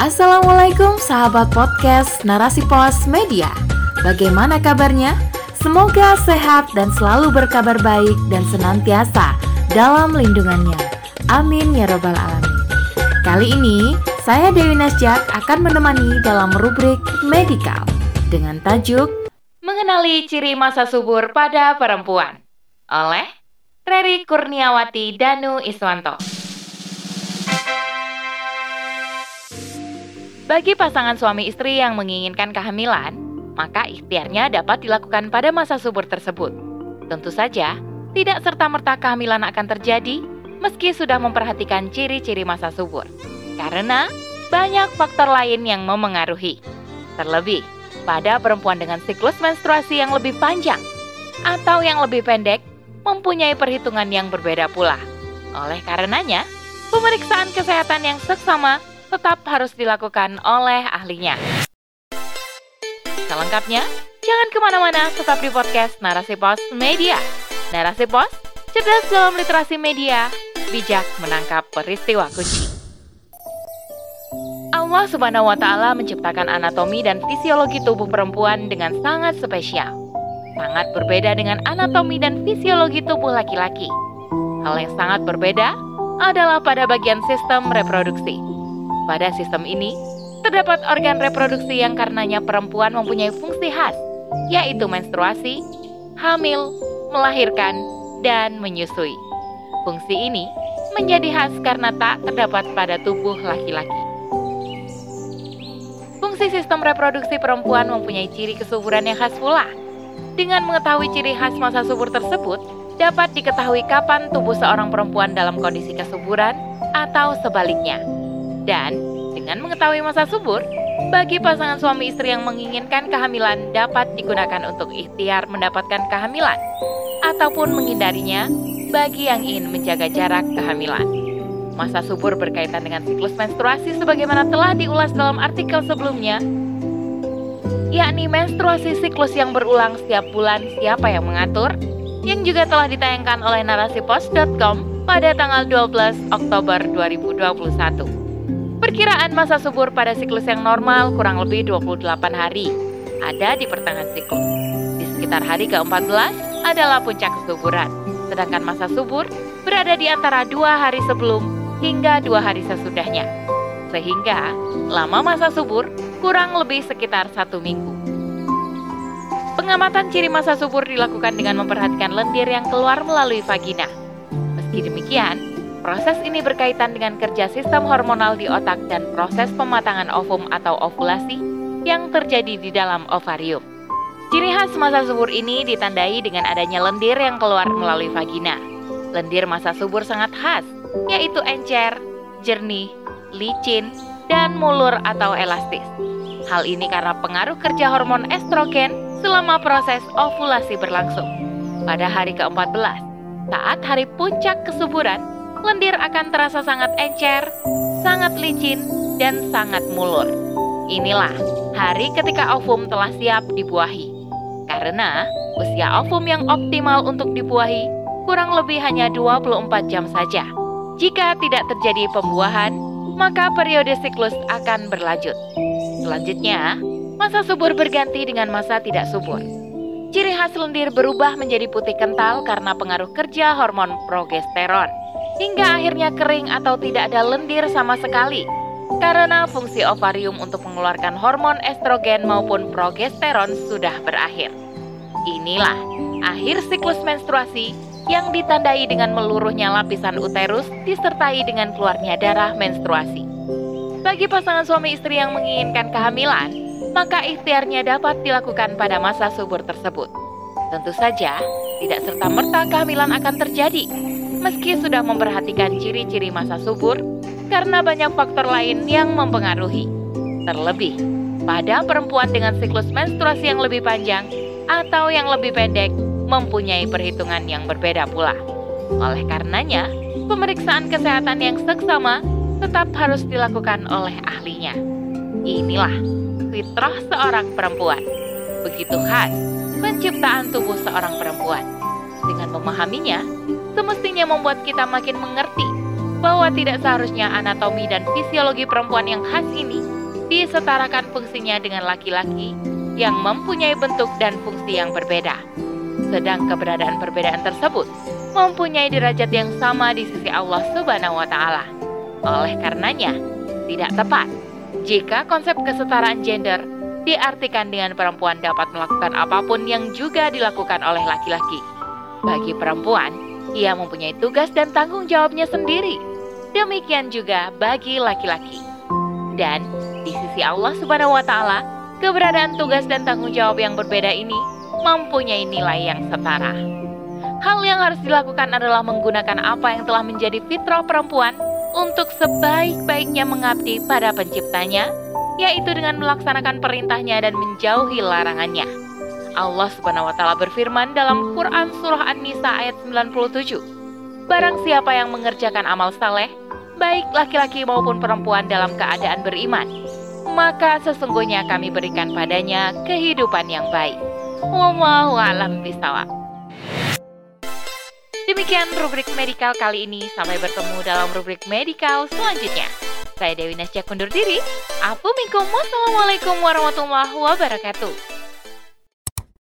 Assalamualaikum sahabat podcast Narasi Pos Media. Bagaimana kabarnya? Semoga sehat dan selalu berkabar baik dan senantiasa dalam lindungannya. Amin ya robbal alamin. Kali ini saya Dewi Nasjak akan menemani dalam rubrik medikal dengan tajuk Mengenali ciri masa subur pada perempuan oleh Reri Kurniawati Danu Iswanto. Bagi pasangan suami istri yang menginginkan kehamilan, maka ikhtiarnya dapat dilakukan pada masa subur tersebut. Tentu saja, tidak serta-merta kehamilan akan terjadi meski sudah memperhatikan ciri-ciri masa subur. Karena banyak faktor lain yang memengaruhi. Terlebih, pada perempuan dengan siklus menstruasi yang lebih panjang atau yang lebih pendek mempunyai perhitungan yang berbeda pula. Oleh karenanya, pemeriksaan kesehatan yang seksama tetap harus dilakukan oleh ahlinya. Selengkapnya, jangan ke mana-mana, tetap di podcast Narasi Pos Media. Narasi Pos, cerdas dalam literasi media, bijak menangkap peristiwa kunci. Allah Subhanahu wa Ta'ala menciptakan anatomi dan fisiologi tubuh perempuan dengan sangat spesial, sangat berbeda dengan anatomi dan fisiologi tubuh laki-laki. Hal yang sangat berbeda adalah pada bagian sistem reproduksi. Pada sistem ini, terdapat organ reproduksi yang karenanya perempuan mempunyai fungsi khas, yaitu menstruasi, hamil, melahirkan, dan menyusui. Fungsi ini menjadi khas karena tak terdapat pada tubuh laki-laki. Fungsi sistem reproduksi perempuan mempunyai ciri kesuburan yang khas pula. Dengan mengetahui ciri khas masa subur tersebut, dapat diketahui kapan tubuh seorang perempuan dalam kondisi kesuburan atau sebaliknya. Dan dengan mengetahui masa subur, bagi pasangan suami istri yang menginginkan kehamilan dapat digunakan untuk ikhtiar mendapatkan kehamilan ataupun menghindarinya bagi yang ingin menjaga jarak kehamilan. Masa subur berkaitan dengan siklus menstruasi sebagaimana telah diulas dalam artikel sebelumnya, yakni menstruasi siklus yang berulang setiap bulan siapa yang mengatur, yang juga telah ditayangkan oleh narasipos.com pada tanggal 12 Oktober 2021. Perkiraan masa subur pada siklus yang normal kurang lebih 28 hari, ada di pertengahan siklus. Di sekitar hari ke-14 adalah puncak kesuburan, sedangkan masa subur berada di antara dua hari sebelum hingga dua hari sesudahnya. Sehingga lama masa subur kurang lebih sekitar satu minggu. Pengamatan ciri masa subur dilakukan dengan memperhatikan lendir yang keluar melalui vagina. Meski demikian, Proses ini berkaitan dengan kerja sistem hormonal di otak dan proses pematangan ovum atau ovulasi yang terjadi di dalam ovarium. Ciri khas masa subur ini ditandai dengan adanya lendir yang keluar melalui vagina. Lendir masa subur sangat khas, yaitu encer, jernih, licin, dan mulur atau elastis. Hal ini karena pengaruh kerja hormon estrogen selama proses ovulasi berlangsung. Pada hari ke-14, saat hari puncak kesuburan, lendir akan terasa sangat encer, sangat licin, dan sangat mulur. Inilah hari ketika ovum telah siap dibuahi. Karena usia ovum yang optimal untuk dibuahi kurang lebih hanya 24 jam saja. Jika tidak terjadi pembuahan, maka periode siklus akan berlanjut. Selanjutnya, masa subur berganti dengan masa tidak subur. Ciri khas lendir berubah menjadi putih kental karena pengaruh kerja hormon progesteron hingga akhirnya kering atau tidak ada lendir sama sekali karena fungsi ovarium untuk mengeluarkan hormon estrogen maupun progesteron sudah berakhir. Inilah akhir siklus menstruasi yang ditandai dengan meluruhnya lapisan uterus disertai dengan keluarnya darah menstruasi. Bagi pasangan suami istri yang menginginkan kehamilan, maka ikhtiarnya dapat dilakukan pada masa subur tersebut. Tentu saja, tidak serta-merta kehamilan akan terjadi, meski sudah memperhatikan ciri-ciri masa subur karena banyak faktor lain yang mempengaruhi. Terlebih, pada perempuan dengan siklus menstruasi yang lebih panjang atau yang lebih pendek mempunyai perhitungan yang berbeda pula. Oleh karenanya, pemeriksaan kesehatan yang seksama tetap harus dilakukan oleh ahlinya. Inilah fitrah seorang perempuan. Begitu khas penciptaan tubuh seorang perempuan. Dengan memahaminya, semestinya membuat kita makin mengerti bahwa tidak seharusnya anatomi dan fisiologi perempuan yang khas ini disetarakan fungsinya dengan laki-laki yang mempunyai bentuk dan fungsi yang berbeda. Sedang keberadaan perbedaan tersebut mempunyai derajat yang sama di sisi Allah Subhanahu wa taala. Oleh karenanya, tidak tepat jika konsep kesetaraan gender diartikan dengan perempuan dapat melakukan apa pun yang juga dilakukan oleh laki-laki. Bagi perempuan, ia mempunyai tugas dan tanggung jawabnya sendiri. Demikian juga bagi laki-laki. Dan di sisi Allah Subhanahu wa taala, keberadaan tugas dan tanggung jawab yang berbeda ini mempunyai nilai yang setara. Hal yang harus dilakukan adalah menggunakan apa yang telah menjadi fitrah perempuan untuk sebaik-baiknya mengabdi pada penciptanya, yaitu dengan melaksanakan perintahnya dan menjauhi larangannya. Allah Subhanahu wa taala berfirman dalam Quran surah An-Nisa ayat 97. Barang siapa yang mengerjakan amal saleh, baik laki-laki maupun perempuan dalam keadaan beriman, maka sesungguhnya kami berikan padanya kehidupan yang baik. Wallahu a'lam bishawab. Demikian rubrik medikal kali ini. Sampai bertemu dalam rubrik medikal selanjutnya. Saya Dewi Nasya kundur diri. Assalamualaikum warahmatullahi wabarakatuh.